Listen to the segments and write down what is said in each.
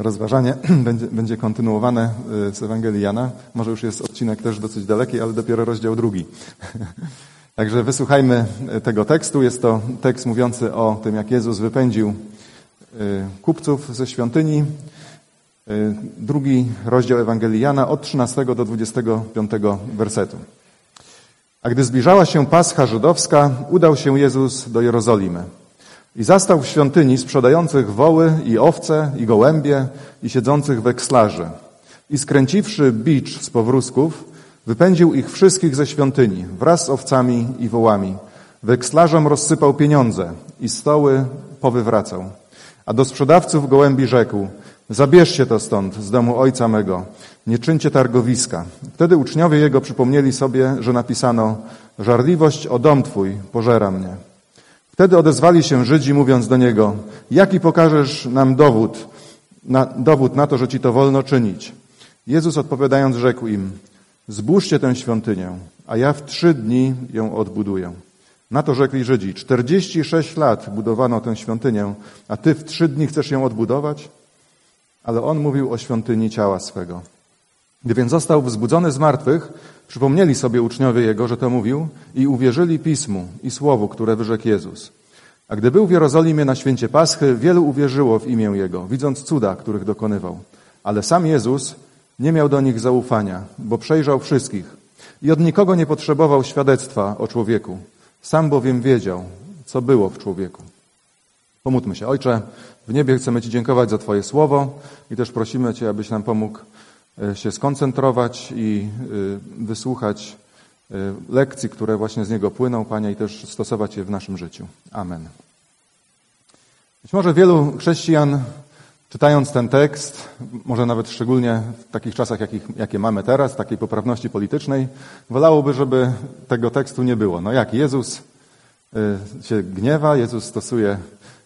rozważanie będzie, będzie kontynuowane y, z Ewangelii Jana. Może już jest odcinek też dosyć daleki, ale dopiero rozdział drugi. Także wysłuchajmy y, tego tekstu. Jest to tekst mówiący o tym, jak Jezus wypędził y, kupców ze świątyni. Drugi rozdział Ewangelii Jana od 13 do 25 wersetu. A gdy zbliżała się Pascha żydowska, udał się Jezus do Jerozolimy. I zastał w świątyni sprzedających woły i owce i gołębie i siedzących wekslarzy. I skręciwszy bicz z powrózków, wypędził ich wszystkich ze świątyni wraz z owcami i wołami. Wekslarzom rozsypał pieniądze i stoły powywracał. A do sprzedawców gołębi rzekł, zabierzcie to stąd, z domu ojca mego, nie czyńcie targowiska. Wtedy uczniowie jego przypomnieli sobie, że napisano, żarliwość o dom twój pożera mnie. Wtedy odezwali się Żydzi, mówiąc do niego, jaki pokażesz nam dowód na, dowód na to, że ci to wolno czynić? Jezus odpowiadając rzekł im, zbóżcie tę świątynię, a ja w trzy dni ją odbuduję. Na to rzekli Żydzi, 46 lat budowano tę świątynię, a ty w trzy dni chcesz ją odbudować? Ale on mówił o świątyni ciała swego. Gdy więc został wzbudzony z martwych, przypomnieli sobie uczniowie jego, że to mówił i uwierzyli Pismu i Słowu, które wyrzekł Jezus. A gdy był w Jerozolimie na święcie Paschy, wielu uwierzyło w imię Jego, widząc cuda, których dokonywał. Ale sam Jezus nie miał do nich zaufania, bo przejrzał wszystkich i od nikogo nie potrzebował świadectwa o człowieku. Sam bowiem wiedział, co było w człowieku. Pomódlmy się. Ojcze, w niebie chcemy Ci dziękować za Twoje słowo i też prosimy Cię, abyś nam pomógł się skoncentrować i e, wysłuchać e, lekcji, które właśnie z niego płyną, Panie, i też stosować je w naszym życiu. Amen. Być może wielu chrześcijan, czytając ten tekst, może nawet szczególnie w takich czasach, jakich, jakie mamy teraz, takiej poprawności politycznej, wolałoby, żeby tego tekstu nie było. No jak Jezus się gniewa, Jezus stosuje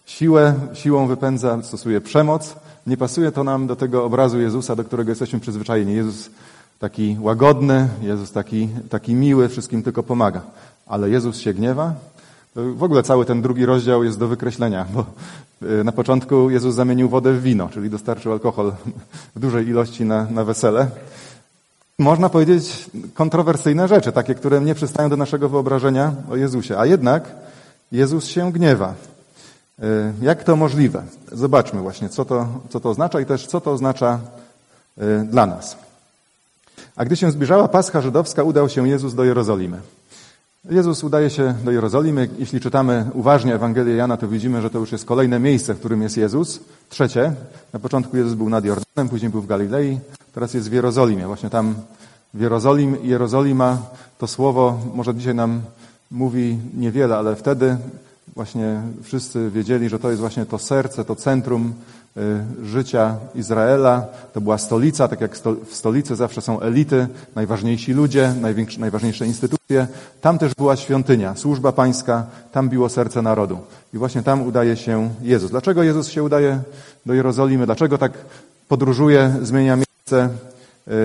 siłę, siłą wypędza, stosuje przemoc, nie pasuje to nam do tego obrazu Jezusa, do którego jesteśmy przyzwyczajeni. Jezus taki łagodny, Jezus taki, taki miły, wszystkim tylko pomaga. Ale Jezus się gniewa. W ogóle cały ten drugi rozdział jest do wykreślenia, bo e, na początku Jezus zamienił wodę w wino, czyli dostarczył alkohol w dużej ilości na, na wesele. Można powiedzieć kontrowersyjne rzeczy, takie, które nie przystają do naszego wyobrażenia o Jezusie. A jednak Jezus się gniewa. E, jak to możliwe? Zobaczmy właśnie, co to, co to oznacza i też co to oznacza e, dla nas. A gdy się zbliżała Pascha Żydowska, udał się Jezus do Jerozolimy. Jezus udaje się do Jerozolimy. Jeśli czytamy uważnie Ewangelię Jana, to widzimy, że to już jest kolejne miejsce, w którym jest Jezus. Trzecie. Na początku Jezus był nad Jordanem, później był w Galilei, teraz jest w Jerozolimie. Właśnie tam w Jerozolim, Jerozolima to słowo może dzisiaj nam mówi niewiele, ale wtedy właśnie wszyscy wiedzieli, że to jest właśnie to serce, to centrum y, życia Izraela. To była stolica, tak jak w stolicy zawsze są elity, najważniejsi ludzie, najważniejsze instytucje. Tam też była świątynia, służba pańska, tam biło serce narodu. I właśnie tam udaje się Jezus. Dlaczego Jezus się udaje do Jerozolimy? Dlaczego tak podróżuje, zmienia miejsce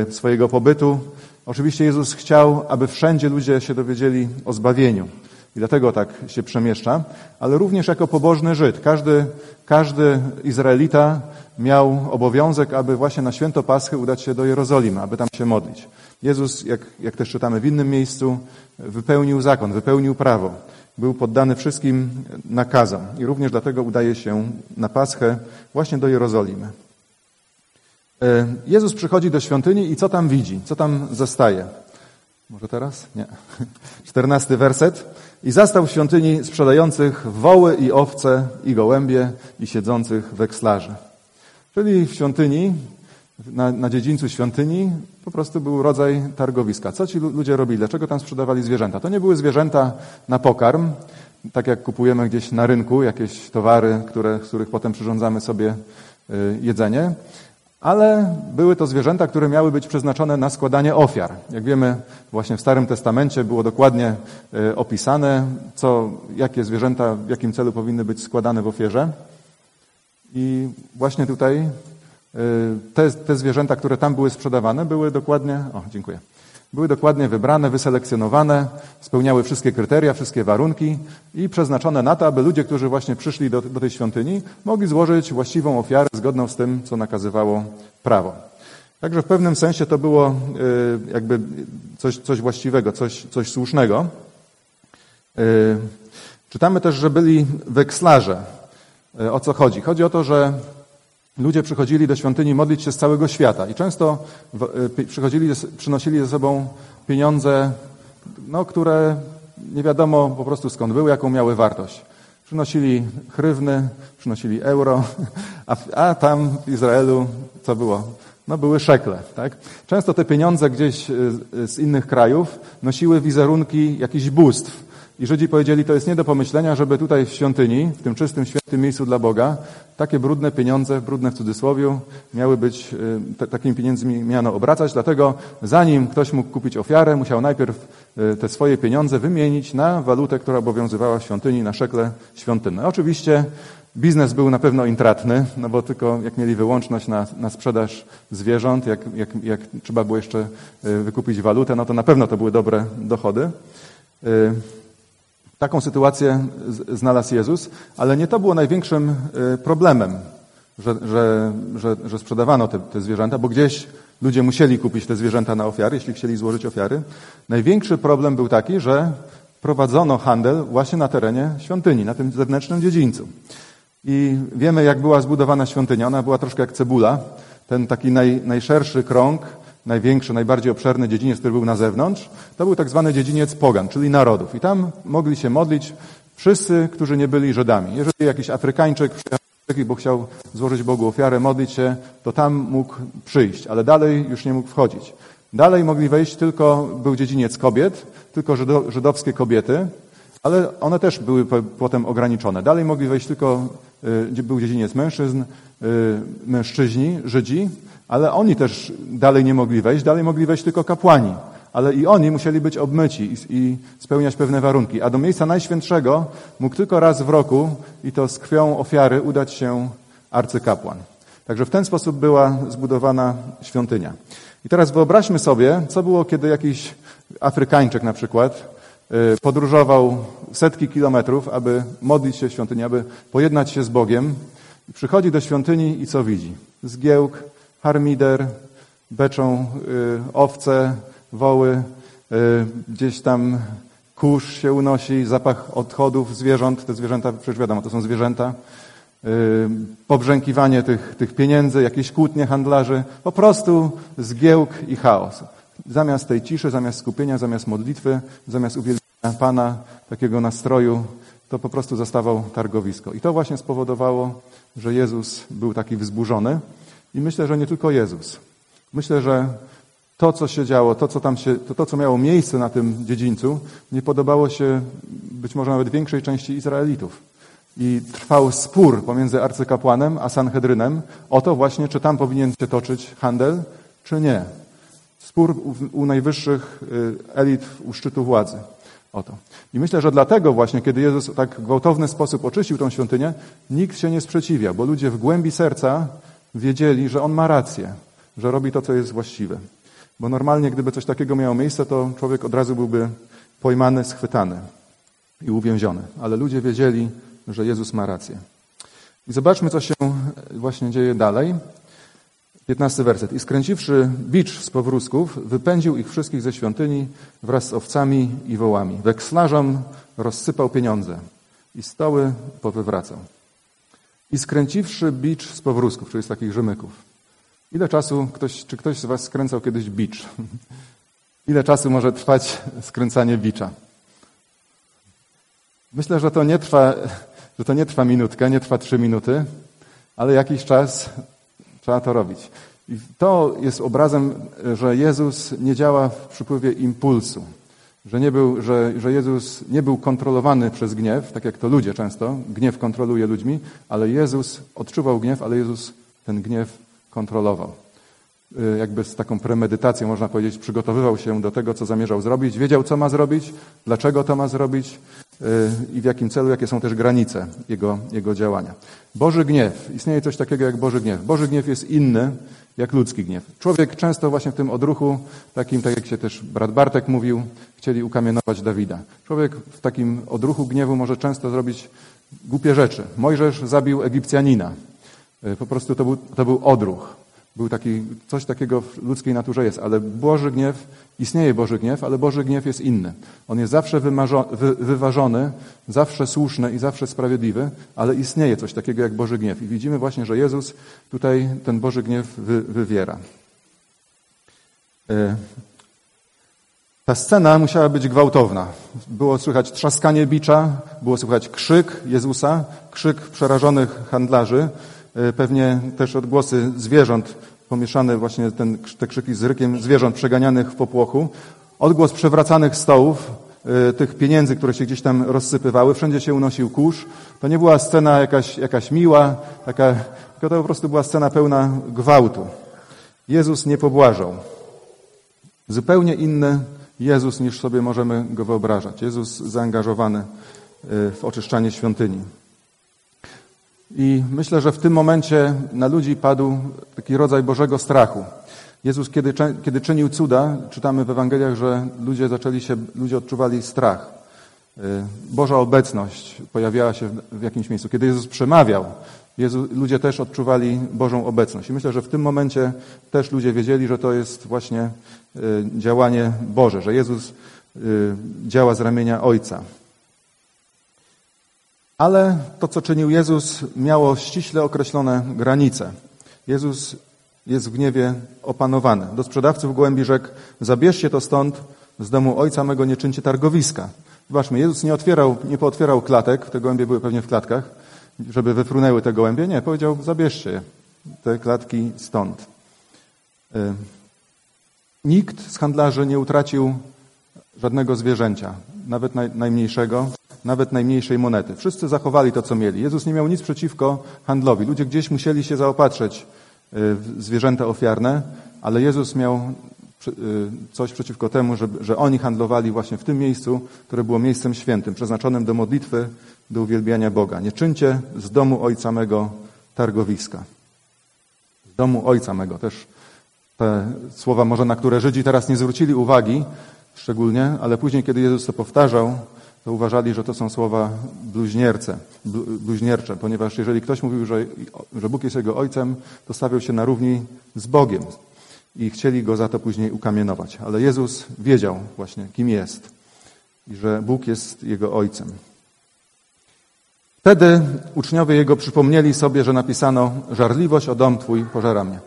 y, swojego pobytu? Oczywiście Jezus chciał, aby wszędzie ludzie się dowiedzieli o zbawieniu. I dlatego tak się przemieszcza, ale również jako pobożny Żyd. Każdy, każdy Izraelita miał obowiązek, aby właśnie na święto Paschy udać się do Jerozolimy, aby tam się modlić. Jezus, jak, jak też czytamy w innym miejscu, wypełnił zakon, wypełnił prawo. Był poddany wszystkim nakazom i również dlatego udaje się na Paschę właśnie do Jerozolimy. E, Jezus przychodzi do świątyni i co tam widzi? Co tam zastaje? Może teraz? Nie. Czternasty werset. I zastał w świątyni sprzedających woły i owce i gołębie i siedzących wekslarzy. Czyli w świątyni, na, na dziedzińcu świątyni po prostu był rodzaj targowiska. Co ci ludzie robili? Dlaczego tam sprzedawali zwierzęta? To nie były zwierzęta na pokarm, tak jak kupujemy gdzieś na rynku jakieś towary, które, z których potem przyrządzamy sobie y, jedzenie ale były to zwierzęta, które miały być przeznaczone na składanie ofiar. Jak wiemy, właśnie w Starym Testamencie było dokładnie e, opisane, co, jakie zwierzęta w jakim celu powinny być składane w ofierze. I właśnie tutaj e, te, te zwierzęta, które tam były sprzedawane, były dokładnie, o dziękuję, Były dokładnie wybrane, wyselekcjonowane, spełniały wszystkie kryteria, wszystkie warunki i przeznaczone na to, aby ludzie, którzy właśnie przyszli do, do tej świątyni, mogli złożyć właściwą ofiarę zgodną z tym, co nakazywało prawo. Także w pewnym sensie to było y, jakby coś, coś właściwego, coś, coś słusznego. Y, czytamy też, że byli wekslarze. Y, o co chodzi? Chodzi o to, że ludzie przychodzili do świątyni modlić się z całego świata i często przychodzili, przynosili ze sobą pieniądze, no, które nie wiadomo po prostu skąd były, jaką miały wartość. Przynosili chrywny, przynosili euro, a, a tam w Izraelu co było? No były szekle, tak? Często te pieniądze gdzieś y, z innych krajów nosiły wizerunki jakichś bóstw. I Żydzi powiedzieli, to jest nie do pomyślenia, żeby tutaj w świątyni, w tym czystym, świętym miejscu dla Boga, takie brudne pieniądze, brudne w cudzysłowie, miały być, y, te, takimi pieniędzmi miano obracać. Dlatego zanim ktoś mógł kupić ofiarę, musiał najpierw y, te swoje pieniądze wymienić na walutę, która obowiązywała w świątyni, na szekle świątynne. Oczywiście Biznes był na pewno intratny, no bo tylko jak mieli wyłączność na, na sprzedaż zwierząt, jak, jak, jak trzeba było jeszcze y, wykupić walutę, no to na pewno to były dobre dochody. Taką sytuację znalazł Jezus, ale nie to było największym y, problemem, że, że, że, że sprzedawano te, te zwierzęta, bo gdzieś ludzie musieli kupić te zwierzęta na ofiary, jeśli chcieli złożyć ofiary. Największy problem był taki, że prowadzono handel właśnie na terenie świątyni, na tym zewnętrznym dziedzińcu. I wiemy, jak była zbudowana świątynia. Ona była troszkę jak cebula. Ten taki naj, najszerszy krąg, największy, najbardziej obszerny dziedziniec, który był na zewnątrz, to był tak zwany dziedziniec pogan, czyli narodów. I tam mogli się modlić wszyscy, którzy nie byli Żydami. Jeżeli jakiś Afrykańczyk przyjechał, bo chciał złożyć Bogu ofiarę, modlić się, to tam mógł przyjść, ale dalej już nie mógł wchodzić. Dalej mogli wejść tylko, był dziedziniec kobiet, tylko żydowskie kobiety, ale one też były potem ograniczone. Dalej mogli wejść tylko Y, był dziedziniec mężczyzn, y, mężczyźni, Żydzi, ale oni też dalej nie mogli wejść, dalej mogli wejść tylko kapłani. Ale i oni musieli być obmyci i, spełniać pewne warunki. A do miejsca najświętszego mógł tylko raz w roku, i to z krwią ofiary, udać się arcykapłan. Także w ten sposób była zbudowana świątynia. I teraz wyobraźmy sobie, co było, kiedy jakiś Afrykańczyk na przykład Y, podróżował setki kilometrów, aby modlić się w świątyni, aby pojednać się z Bogiem. Przychodzi do świątyni i co widzi? Zgiełk, harmider, beczą y, owce, woły, y, gdzieś tam kurz się unosi, zapach odchodów zwierząt. Te zwierzęta, przecież wiadomo, to są zwierzęta. Pobrzękiwanie tych, tych pieniędzy, jakieś kłótnie handlarzy. Po prostu zgiełk i chaos. Zamiast tej ciszy, zamiast skupienia, zamiast modlitwy, zamiast uwielbienia Pana, takiego nastroju, to po prostu zastawał targowisko. I to właśnie spowodowało, że Jezus był taki wzburzony. I myślę, że nie tylko Jezus. Myślę, że to, co się działo, to, co tam się, to, to, co miało miejsce na tym dziedzińcu, nie podobało się być może nawet większej części Izraelitów. I trwał spór pomiędzy arcykapłanem a Sanhedrynem o to właśnie, czy tam powinien się toczyć handel, czy nie. Spór u, u najwyższych y, elit u szczytu władzy. O to. I myślę, że dlatego właśnie, kiedy Jezus w tak gwałtowny sposób oczyścił tą świątynię, nikt się nie sprzeciwia, bo ludzie w głębi serca wiedzieli, że On ma rację, że robi to, co jest właściwe. Bo normalnie, gdyby coś takiego miało miejsce, to człowiek od razu byłby pojmany, schwytany i uwięziony. Ale ludzie wiedzieli, że Jezus ma rację. I zobaczmy, co się właśnie dzieje dalej. 15 werset. I skręciwszy bicz z powrózków, wypędził ich wszystkich ze świątyni wraz z owcami i wołami. Wekslarzom rozsypał pieniądze i stoły powywracał. I skręciwszy bicz z powrózków, czyli z takich rzemyków. Ile czasu ktoś, czy ktoś z was skręcał kiedyś bicz? Ile czasu może trwać skręcanie bicza? Myślę, że to nie trwa, że to nie trwa minutkę, nie trwa trzy minuty, ale jakiś czas Trzeba to robić. I to jest obrazem, że Jezus nie działa w przypływie impulsu. Że, nie był, że, że Jezus nie był kontrolowany przez gniew, tak jak to ludzie często. Gniew kontroluje ludźmi, ale Jezus odczuwał gniew, ale Jezus ten gniew kontrolował. Y, jakby z taką premedytacją, można powiedzieć, przygotowywał się do tego, co zamierzał zrobić, wiedział, co ma zrobić, dlaczego to ma zrobić y, i w jakim celu, jakie są też granice jego, jego działania. Boży gniew. Istnieje coś takiego jak Boży gniew. Boży gniew jest inny jak ludzki gniew. Człowiek często właśnie w tym odruchu, takim, tak jak się też brat Bartek mówił, chcieli ukamienować Dawida. Człowiek w takim odruchu gniewu może często zrobić głupie rzeczy. Mojżesz zabił Egipcjanina. E, po prostu to był, to był odruch. Był taki, coś takiego w ludzkiej naturze jest, ale Boży gniew, istnieje Boży gniew, ale Boży gniew jest inny. On jest zawsze wy, wyważony, zawsze słuszny i zawsze sprawiedliwy, ale istnieje coś takiego jak Boży gniew. I widzimy właśnie, że Jezus tutaj ten Boży gniew wy, wywiera. E, ta scena musiała być gwałtowna. Było słychać trzaskanie bicza, było słychać krzyk Jezusa, krzyk przerażonych handlarzy, pewnie też odgłosy zwierząt, pomieszane właśnie ten, te krzyki z rykiem zwierząt przeganianych w popłochu, odgłos przewracanych stołów, e, tych pieniędzy, które się gdzieś tam rozsypywały, wszędzie się unosił kurz. To nie była scena jakaś, jakaś miła, taka, tylko to po prostu była scena pełna gwałtu. Jezus nie pobłażał. Zupełnie inny Jezus, niż sobie możemy go wyobrażać. Jezus zaangażowany y, w oczyszczanie świątyni. I myślę, że w tym momencie na ludzi padł taki rodzaj Bożego strachu. Jezus, kiedy, kiedy czynił cuda, czytamy w Ewangeliach, że ludzie zaczęli się, ludzie odczuwali strach. Y, Boża obecność pojawiała się w jakimś miejscu. Kiedy Jezus przemawiał, ludzie też odczuwali Bożą obecność. I myślę, że w tym momencie też ludzie wiedzieli, że to jest właśnie y, działanie Boże, że Jezus y, działa z ramienia Ojca. Ale to, co czynił Jezus, miało ściśle określone granice. Jezus jest w gniewie opanowany. Do sprzedawców gołębi rzekł, zabierzcie to stąd, z domu Ojca mego nie czyńcie targowiska. Zobaczmy, Jezus nie otwierał, nie pootwierał klatek, te gołębie były pewnie w klatkach, żeby wyfrunęły te gołębie. Nie, powiedział, zabierzcie te klatki stąd. Y, nikt z handlarzy nie utracił żadnego zwierzęcia, nawet naj, najmniejszego, nawet najmniejszej monety. Wszyscy zachowali to, co mieli. Jezus nie miał nic przeciwko handlowi. Ludzie gdzieś musieli się zaopatrzyć y, w zwierzęta ofiarne, ale Jezus miał y, coś przeciwko temu, że, że oni handlowali właśnie w tym miejscu, które było miejscem świętym, przeznaczonym do modlitwy, do uwielbiania Boga. Nie czyńcie z domu Ojca mego targowiska. Z domu Ojca mego. Też te słowa może, na które Żydzi teraz nie zwrócili uwagi szczególnie, ale później, kiedy Jezus to powtarzał, to uważali, że to są słowa bluźnierce, bluźniercze, ponieważ jeżeli ktoś mówił, że, że Bóg jest jego ojcem, to stawiał się na równi z Bogiem i chcieli go za to później ukamienować. Ale Jezus wiedział właśnie, kim jest i że Bóg jest jego ojcem. Wtedy uczniowie jego przypomnieli sobie, że napisano: Żarliwość o dom twój pożera mnie.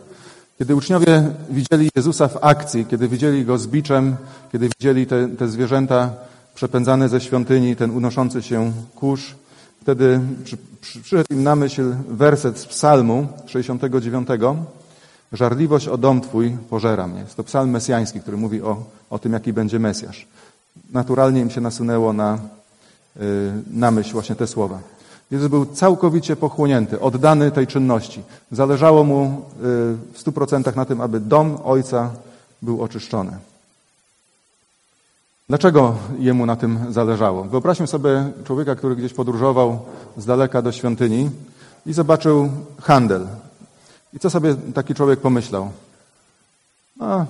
Kiedy uczniowie widzieli Jezusa w akcji, kiedy widzieli go z biczem, kiedy widzieli te, te zwierzęta przepędzane ze świątyni, ten unoszący się kurz, wtedy przy, przy, przyszedł im na myśl werset z Psalmu 69. Żarliwość o dom Twój pożera mnie. Jest to psalm mesjański, który mówi o, o tym, jaki będzie Mesjasz. Naturalnie im się nasunęło na, yy, na myśl właśnie te słowa. Jezus był całkowicie pochłonięty, oddany tej czynności. Zależało mu y, w stu procentach na tym, aby dom Ojca był oczyszczony. Dlaczego jemu na tym zależało? Wyobraźmy sobie człowieka, który gdzieś podróżował z daleka do świątyni i zobaczył handel. I co sobie taki człowiek pomyślał? A,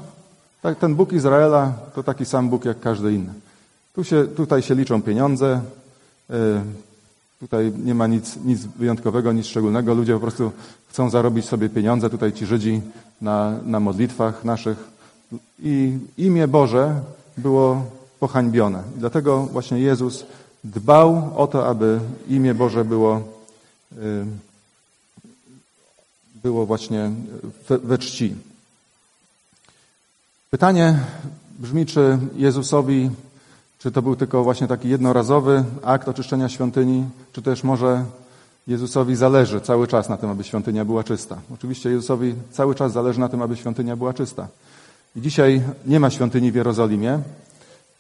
ten Bóg Izraela to taki sam Bóg jak każdy inny. Tu się, tutaj się liczą pieniądze, y, Tutaj nie ma nic, nic wyjątkowego, nic szczególnego. Ludzie po prostu chcą zarobić sobie pieniądze, tutaj ci Żydzi na, na modlitwach naszych. I imię Boże było pohańbione. I dlatego właśnie Jezus dbał o to, aby imię Boże było, y, było właśnie we, we czci. Pytanie brzmi, czy Jezusowi czy to był tylko właśnie taki jednorazowy akt oczyszczenia świątyni, czy też może Jezusowi zależy cały czas na tym, aby świątynia była czysta? Oczywiście Jezusowi cały czas zależy na tym, aby świątynia była czysta. I dzisiaj nie ma świątyni w Jerozolimie.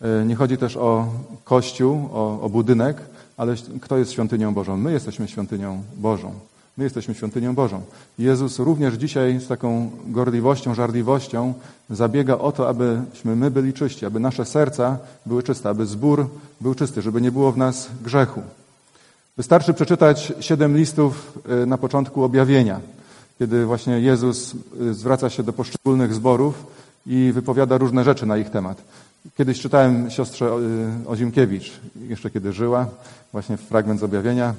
E, nie chodzi też o kościół, o, o budynek, ale kto jest świątynią Bożą? My jesteśmy świątynią Bożą. My jesteśmy świątynią Bożą. Jezus również dzisiaj z taką gorliwością, żarliwością zabiega o to, abyśmy my byli czyści, aby nasze serca były czyste, aby zbór był czysty, żeby nie było w nas grzechu. Wystarczy przeczytać siedem listów y, na początku objawienia. kiedy właśnie Jezus y, zwraca się do poszczególnych zborów i wypowiada różne rzeczy na ich temat. Kiedyś czytałem siostrze y, Ozimkiewicz, jeszcze kiedy żyła, właśnie fragment z objawienia,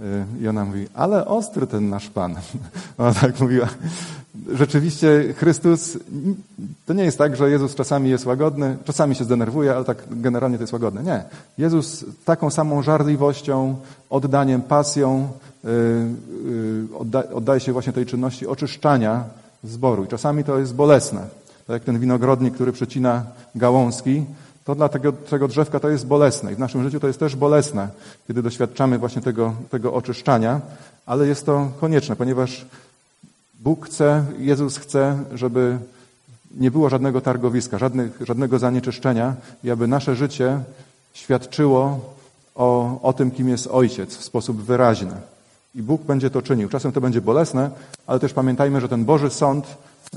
y, i ona mówi, ale ostry ten nasz Pan. Ona tak mówiła. Rzeczywiście Chrystus, to nie jest tak, że Jezus czasami jest łagodny, czasami się zdenerwuje, ale tak generalnie to jest łagodne. Nie. Jezus taką samą żarliwością, oddaniem, pasją oddaje się właśnie tej czynności oczyszczania zboru. I czasami to jest bolesne tak jak ten winogrodnik, który przecina gałązki, to dla tego, tego drzewka to jest bolesne. I w naszym życiu to jest też bolesne, kiedy doświadczamy właśnie tego, tego oczyszczania, ale jest to konieczne, ponieważ Bóg chce, Jezus chce, żeby nie było żadnego targowiska, żadnych, żadnego zanieczyszczenia i aby nasze życie świadczyło o, o tym, kim jest Ojciec w sposób wyraźny. I Bóg będzie to czynił. Czasem to będzie bolesne, ale też pamiętajmy, że ten Boży Sąd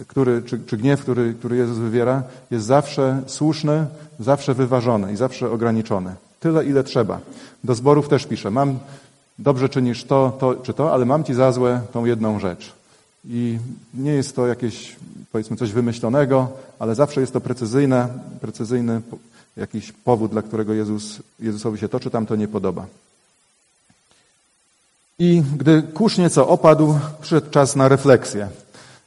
który, czy, czy gniew, który, który Jezus wywiera, jest zawsze słuszny, zawsze wyważony i zawsze ograniczony. Tyle, ile trzeba. Do zborów też pisze, mam, dobrze czynisz to, to czy to, ale mam ci za złe tą jedną rzecz. I nie jest to jakieś, powiedzmy, coś wymyślonego, ale zawsze jest to precyzyjne, precyzyjny jakiś powód, dla którego Jezus, Jezusowi się to czy tam to nie podoba. I gdy kurz nieco opadł, przyszedł czas na refleksję.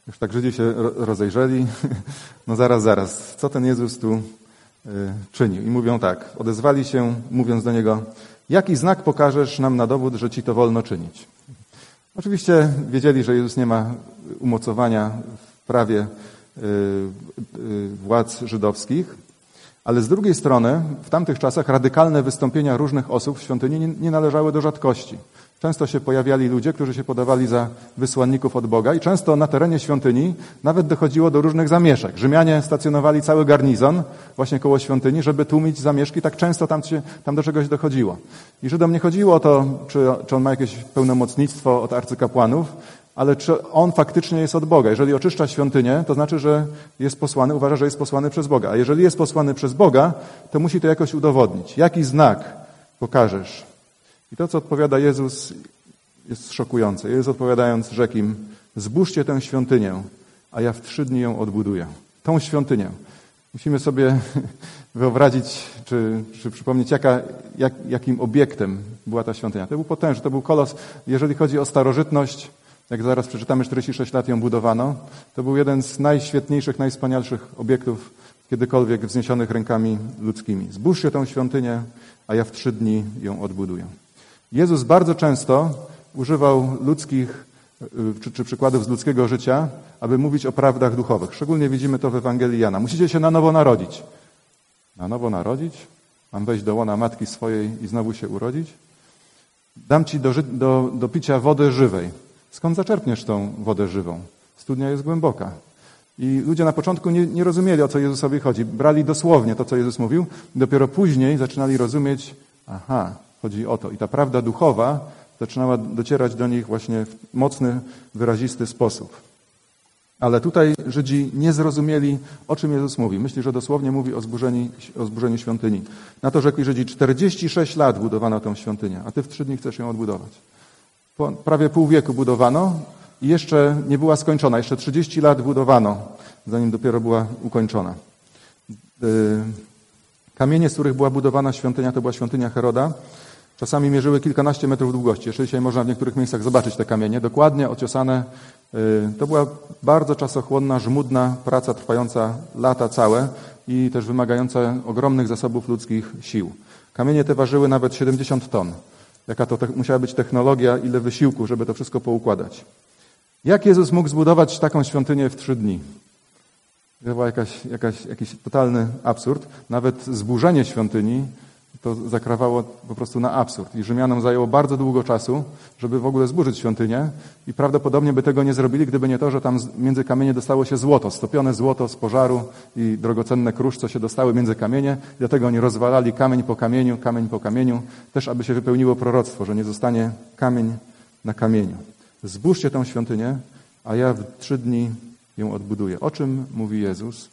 Już tak Żydzi się rozejrzeli. No zaraz, zaraz, co ten Jezus tu y, czynił? I mówią tak, odezwali się, mówiąc do Niego, jaki znak pokażesz nam na dowód, że Ci to wolno czynić? Oczywiście wiedzieli, że Jezus nie ma umocowania w prawie y, y, władz żydowskich, ale z drugiej strony w tamtych czasach radykalne wystąpienia różnych osób w świątyni nie, nie należały do rzadkości. Często się pojawiali ludzie, którzy się podawali za wysłanników od Boga i często na terenie świątyni nawet dochodziło do różnych zamieszek. Rzymianie stacjonowali cały garnizon właśnie koło świątyni, żeby tłumić zamieszki. Tak często tam, się, tam do czegoś dochodziło. I Żydom nie chodziło o to, czy, czy on ma jakieś pełnomocnictwo od arcykapłanów, ale czy on faktycznie jest od Boga. Jeżeli oczyszcza świątynię, to znaczy, że jest posłany, uważa, że jest posłany przez Boga. A jeżeli jest posłany przez Boga, to musi to jakoś udowodnić. Jaki znak pokażesz? I to, co odpowiada Jezus, jest szokujące. Jezus odpowiadając rzekł im, zbóżcie tę świątynię, a ja w trzy dni ją odbuduję. Tą świątynię. Musimy sobie wyobrazić, czy, czy przypomnieć, jaka, jak, jakim obiektem była ta świątynia. To był potężny, to był kolos. Jeżeli chodzi o starożytność, jak zaraz przeczytamy, 46 lat ją budowano, to był jeden z najświetniejszych, najwspanialszych obiektów kiedykolwiek wzniesionych rękami ludzkimi. Zbóżcie tę świątynię, a ja w trzy dni ją odbuduję. Jezus bardzo często używał ludzkich y, czy, czy, przykładów z ludzkiego życia, aby mówić o prawdach duchowych. Szczególnie widzimy to w Ewangelii Jana. Musicie się na nowo narodzić. Na nowo narodzić? Mam wejść do łona matki swojej i znowu się urodzić? Dam ci do, do, do picia wodę żywej. Skąd zaczerpniesz tą wodę żywą? Studnia jest głęboka. I ludzie na początku nie, nie rozumieli, o co Jezusowi chodzi. Brali dosłownie to, co Jezus mówił. Dopiero później zaczynali rozumieć, aha, Chodzi o to. I ta prawda duchowa zaczynała docierać do nich właśnie w mocny, wyrazisty sposób. Ale tutaj Żydzi nie zrozumieli, o czym Jezus mówi. Myśli, że dosłownie mówi o, zburzeniu, o zburzeniu świątyni. Na to rzekli Żydzi, 46 lat budowano tę świątynię, a ty w trzy dni chcesz ją odbudować. Po prawie pół wieku budowano i jeszcze nie była skończona. Jeszcze 30 lat budowano, zanim dopiero była ukończona. Y, kamienie, z których była budowana świątynia, to była świątynia Heroda. Czasami mierzyły kilkanaście metrów długości. Jeszcze dzisiaj można w niektórych miejscach zobaczyć te kamienie, dokładnie ociosane. Y, to była bardzo czasochłonna, żmudna praca trwająca lata całe i też wymagająca ogromnych zasobów ludzkich sił. Kamienie te ważyły nawet 70 ton. Jaka to musiała być technologia, ile wysiłku, żeby to wszystko poukładać. Jak Jezus mógł zbudować taką świątynię w trzy dni? To był jakiś totalny absurd. Nawet zburzenie świątyni to zakrawało po prostu na absurd. I Rzymianom zajęło bardzo długo czasu, żeby w ogóle zburzyć świątynię i prawdopodobnie by tego nie zrobili, gdyby nie to, że tam między kamienie dostało się złoto, stopione złoto z pożaru i drogocenne krusz, co się dostały między kamienie. Dlatego oni rozwalali kamień po kamieniu, kamień po kamieniu, też aby się wypełniło proroctwo, że nie zostanie kamień na kamieniu. Zbóżcie tę świątynię, a ja w trzy dni ją odbuduję. O czym mówi Jezus?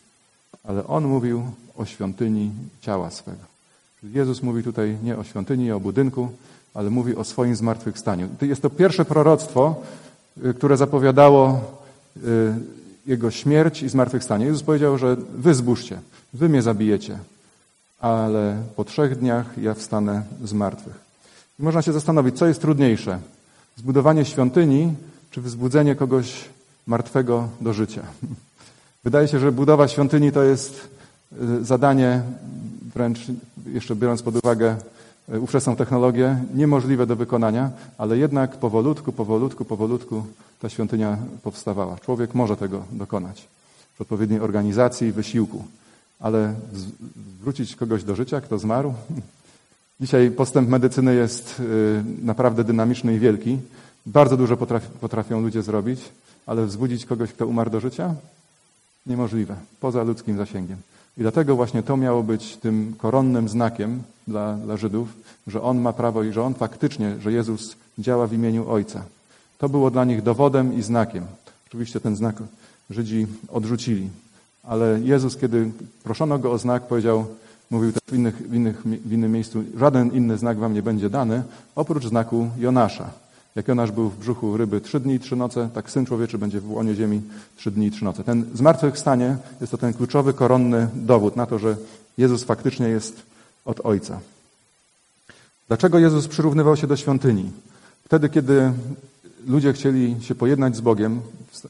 Ale On mówił o świątyni ciała swego. Jezus mówi tutaj nie o świątyni, o budynku, ale mówi o swoim zmartwychwstaniu. Jest to pierwsze proroctwo y, które zapowiadało y, Jego śmierć i zmartwychwstanie. Jezus powiedział, że wy zbóżcie, wy mnie zabijecie, ale po trzech dniach ja wstanę z martwych. I można się zastanowić, co jest trudniejsze? Zbudowanie świątyni, czy wzbudzenie kogoś martwego do życia? Wydaje się, że budowa świątyni to jest y, zadanie, wręcz jeszcze biorąc pod uwagę y, ówczesną technologię, niemożliwe do wykonania, ale jednak powolutku, powolutku, powolutku ta świątynia powstawała. Człowiek może tego dokonać w odpowiedniej organizacji i wysiłku, ale zwrócić kogoś do życia, kto zmarł? Dzisiaj postęp medycyny jest y, naprawdę dynamiczny i wielki. Bardzo dużo potrafią ludzie zrobić, ale wzbudzić kogoś, kto umarł do życia? Niemożliwe, poza ludzkim zasięgiem. I dlatego właśnie to miało być tym koronnym znakiem dla, dla Żydów, że On ma prawo i że On faktycznie, że Jezus działa w imieniu Ojca. To było dla nich dowodem i znakiem. Oczywiście ten znak Żydzi odrzucili. Ale Jezus, kiedy proszono Go o znak, powiedział, mówił też w, innych, w, innych, w innym miejscu, żaden inny znak wam nie będzie dany, oprócz znaku Jonasza. Jak Jonasz był w brzuchu ryby trzy dni i trzy noce, tak Syn Człowieczy będzie w łonie ziemi trzy dni i trzy noce. Ten zmartwychwstanie jest to ten kluczowy, koronny dowód na to, że Jezus faktycznie jest od Ojca. Dlaczego Jezus przyrównywał się do świątyni? Wtedy, kiedy ludzie chcieli się pojednać z Bogiem,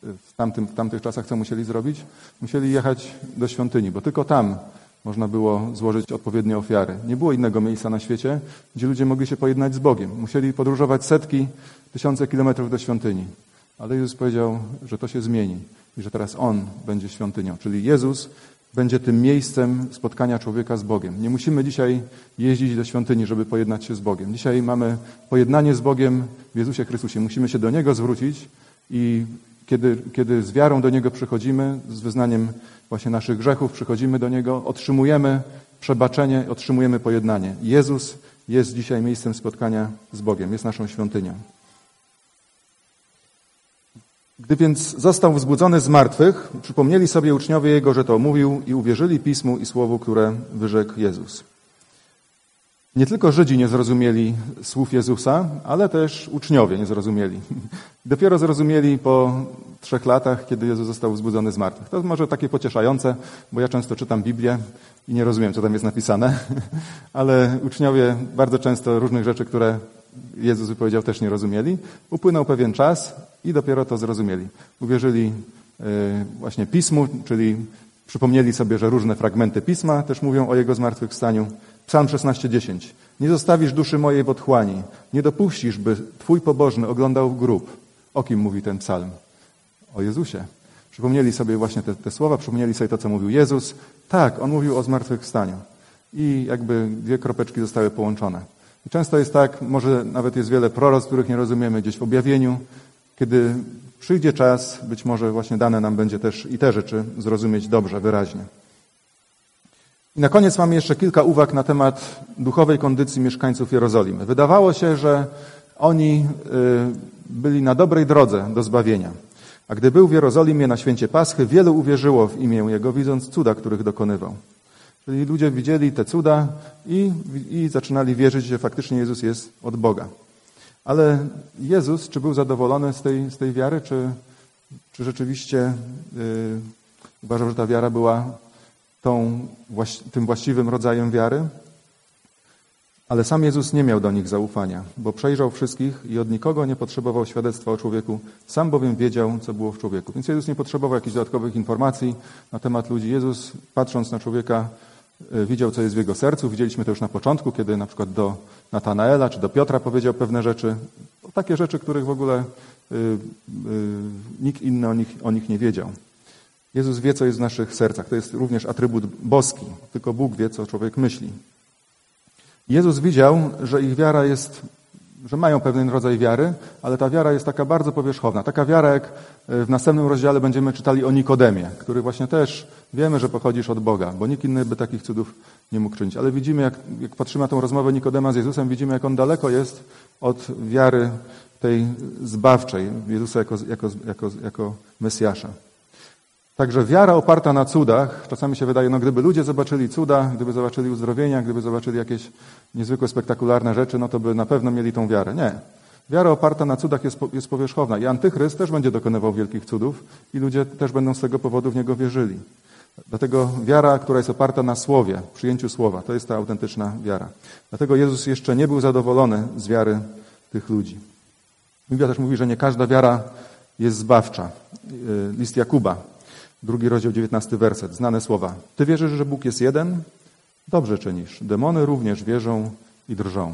w, tamtym, w tamtych czasach co musieli zrobić? Musieli jechać do świątyni, bo tylko tam można było złożyć odpowiednie ofiary. Nie było innego miejsca na świecie, gdzie ludzie mogli się pojednać z Bogiem. Musieli podróżować setki, tysiące kilometrów do świątyni. Ale Jezus powiedział, że to się zmieni i że teraz On będzie świątynią. Czyli Jezus będzie tym miejscem spotkania człowieka z Bogiem. Nie musimy dzisiaj jeździć do świątyni, żeby pojednać się z Bogiem. Dzisiaj mamy pojednanie z Bogiem w Jezusie Chrystusie. Musimy się do Niego zwrócić i kiedy, kiedy z wiarą do Niego przychodzimy, z wyznaniem właśnie naszych grzechów, przychodzimy do Niego, otrzymujemy przebaczenie, otrzymujemy pojednanie. Jezus jest dzisiaj miejscem spotkania z Bogiem, jest naszą świątynią. Gdy więc został wzbudzony z martwych, przypomnieli sobie uczniowie Jego, że to mówił i uwierzyli Pismu i Słowu, które wyrzekł Jezus. Nie tylko Żydzi nie zrozumieli słów Jezusa, ale też uczniowie nie zrozumieli. Dopiero zrozumieli po trzech latach, kiedy Jezus został wzbudzony z martwych. To może takie pocieszające, bo ja często czytam Biblię i nie rozumiem, co tam jest napisane, ale uczniowie bardzo często różnych rzeczy, które Jezus wypowiedział, też nie rozumieli. Upłynął pewien czas i dopiero to zrozumieli. Uwierzyli e, właśnie Pismu, czyli przypomnieli sobie, że różne fragmenty Pisma też mówią o Jego zmartwychwstaniu. Psalm 16:10. Nie zostawisz duszy mojej w otchłani. Nie dopuścisz, by Twój pobożny oglądał grób. O kim mówi ten psalm? O Jezusie. Przypomnieli sobie właśnie te, te słowa, przypomnieli sobie to, co mówił Jezus. Tak, On mówił o zmartwychwstaniu. I jakby dwie kropeczki zostały połączone. I często jest tak, może nawet jest wiele proroc, których nie rozumiemy gdzieś w objawieniu, kiedy przyjdzie czas, być może właśnie dane nam będzie też i te rzeczy zrozumieć dobrze, wyraźnie. I na koniec mamy jeszcze kilka uwag na temat duchowej kondycji mieszkańców Jerozolimy. Wydawało się, że oni y, byli na dobrej drodze do zbawienia. A gdy był w Jerozolimie na święcie Paschy, wielu uwierzyło w imię Jego, widząc cuda, których dokonywał. Czyli ludzie widzieli te cuda i, i zaczynali wierzyć, że faktycznie Jezus jest od Boga. Ale Jezus, czy był zadowolony z tej, z tej wiary, czy, czy rzeczywiście yy, uważał, że ta wiara była tą, tym właściwym rodzajem wiary? Ale sam Jezus nie miał do nich zaufania, bo przejrzał wszystkich i od nikogo nie potrzebował świadectwa o człowieku, sam bowiem wiedział, co było w człowieku. Więc Jezus nie potrzebował jakichś dodatkowych informacji na temat ludzi. Jezus, patrząc na człowieka, y, widział, co jest w jego sercu. Widzieliśmy to już na początku, kiedy na przykład do Natanaela czy do Piotra powiedział pewne rzeczy. Takie rzeczy, których w ogóle y, y, nikt inny o nich, o nich nie wiedział. Jezus wie, co jest w naszych sercach. To jest również atrybut boski. Tylko Bóg wie, co człowiek myśli. Jezus widział, że ich wiara jest, że mają pewien rodzaj wiary, ale ta wiara jest taka bardzo powierzchowna. Taka wiara, jak w następnym rozdziale będziemy czytali o Nikodemie, który właśnie też wiemy, że pochodzisz od Boga, bo nikt inny by takich cudów nie mógł czynić. Ale widzimy, jak, jak patrzymy na tą rozmowę Nikodema z Jezusem, widzimy, jak on daleko jest od wiary tej zbawczej, Jezusa jako, jako, jako, jako Mesjasza. Także wiara oparta na cudach, czasami się wydaje, no gdyby ludzie zobaczyli cuda, gdyby zobaczyli uzdrowienia, gdyby zobaczyli jakieś niezwykłe, spektakularne rzeczy, no to by na pewno mieli tą wiarę. Nie. Wiara oparta na cudach jest, jest powierzchowna i antychryst też będzie dokonywał wielkich cudów i ludzie też będą z tego powodu w niego wierzyli. Dlatego wiara, która jest oparta na słowie, przyjęciu słowa, to jest ta autentyczna wiara. Dlatego Jezus jeszcze nie był zadowolony z wiary tych ludzi. Biblia też mówi, że nie każda wiara jest zbawcza. Y, list Jakuba, drugi rozdział, dziewiętnasty werset, znane słowa. Ty wierzysz, że Bóg jest jeden? Dobrze czynisz. Demony również wierzą i drżą.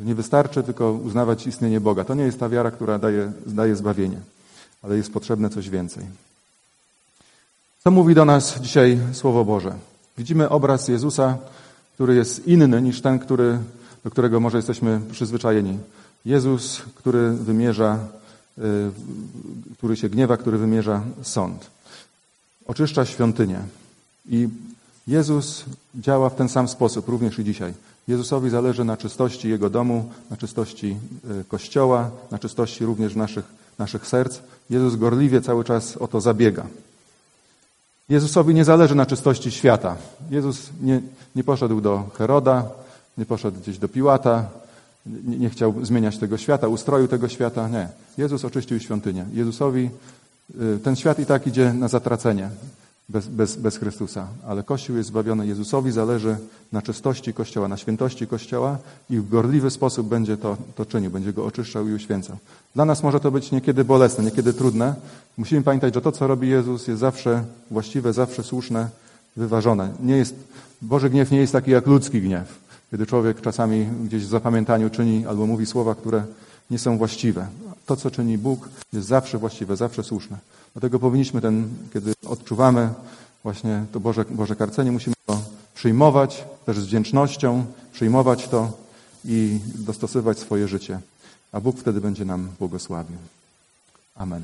Nie wystarczy tylko uznawać istnienie Boga. To nie jest ta wiara, która daje, daje zbawienie, ale jest potrzebne coś więcej. Co mówi do nas dzisiaj Słowo Boże? Widzimy obraz Jezusa, który jest inny niż ten, który, do którego może jesteśmy przyzwyczajeni. Jezus, który wymierza, y, który się gniewa, który wymierza sąd. Oczyszcza świątynię. I Jezus działa w ten sam sposób, również i dzisiaj. Jezusowi zależy na czystości Jego domu, na czystości y, Kościoła, na czystości również naszych, naszych serc. Jezus gorliwie cały czas o to zabiega. Jezusowi nie zależy na czystości świata. Jezus nie, nie poszedł do Heroda, nie poszedł gdzieś do Piłata, nie, nie chciał zmieniać tego świata, ustroju tego świata. Nie. Jezus oczyścił świątynię. Jezusowi ten świat i tak idzie na zatracenie bez, bez, bez Chrystusa. Ale Kościół jest zbawiony. Jezusowi zależy na czystości Kościoła, na świętości Kościoła i w gorliwy sposób będzie to, to czynił, będzie go oczyszczał i uświęcał. Dla nas może to być niekiedy bolesne, niekiedy trudne. Musimy pamiętać, że to, co robi Jezus, jest zawsze właściwe, zawsze słuszne, wyważone. Nie jest, Boży gniew nie jest taki jak ludzki gniew, kiedy człowiek czasami gdzieś w zapamiętaniu czyni albo mówi słowa, które nie są właściwe. To, co czyni Bóg, jest zawsze właściwe, zawsze słuszne. Dlatego powinniśmy ten, kiedy odczuwamy właśnie to Boże, Boże karcenie, musimy to przyjmować też z wdzięcznością, przyjmować to i dostosowywać swoje życie. A Bóg wtedy będzie nam błogosławił. Amen.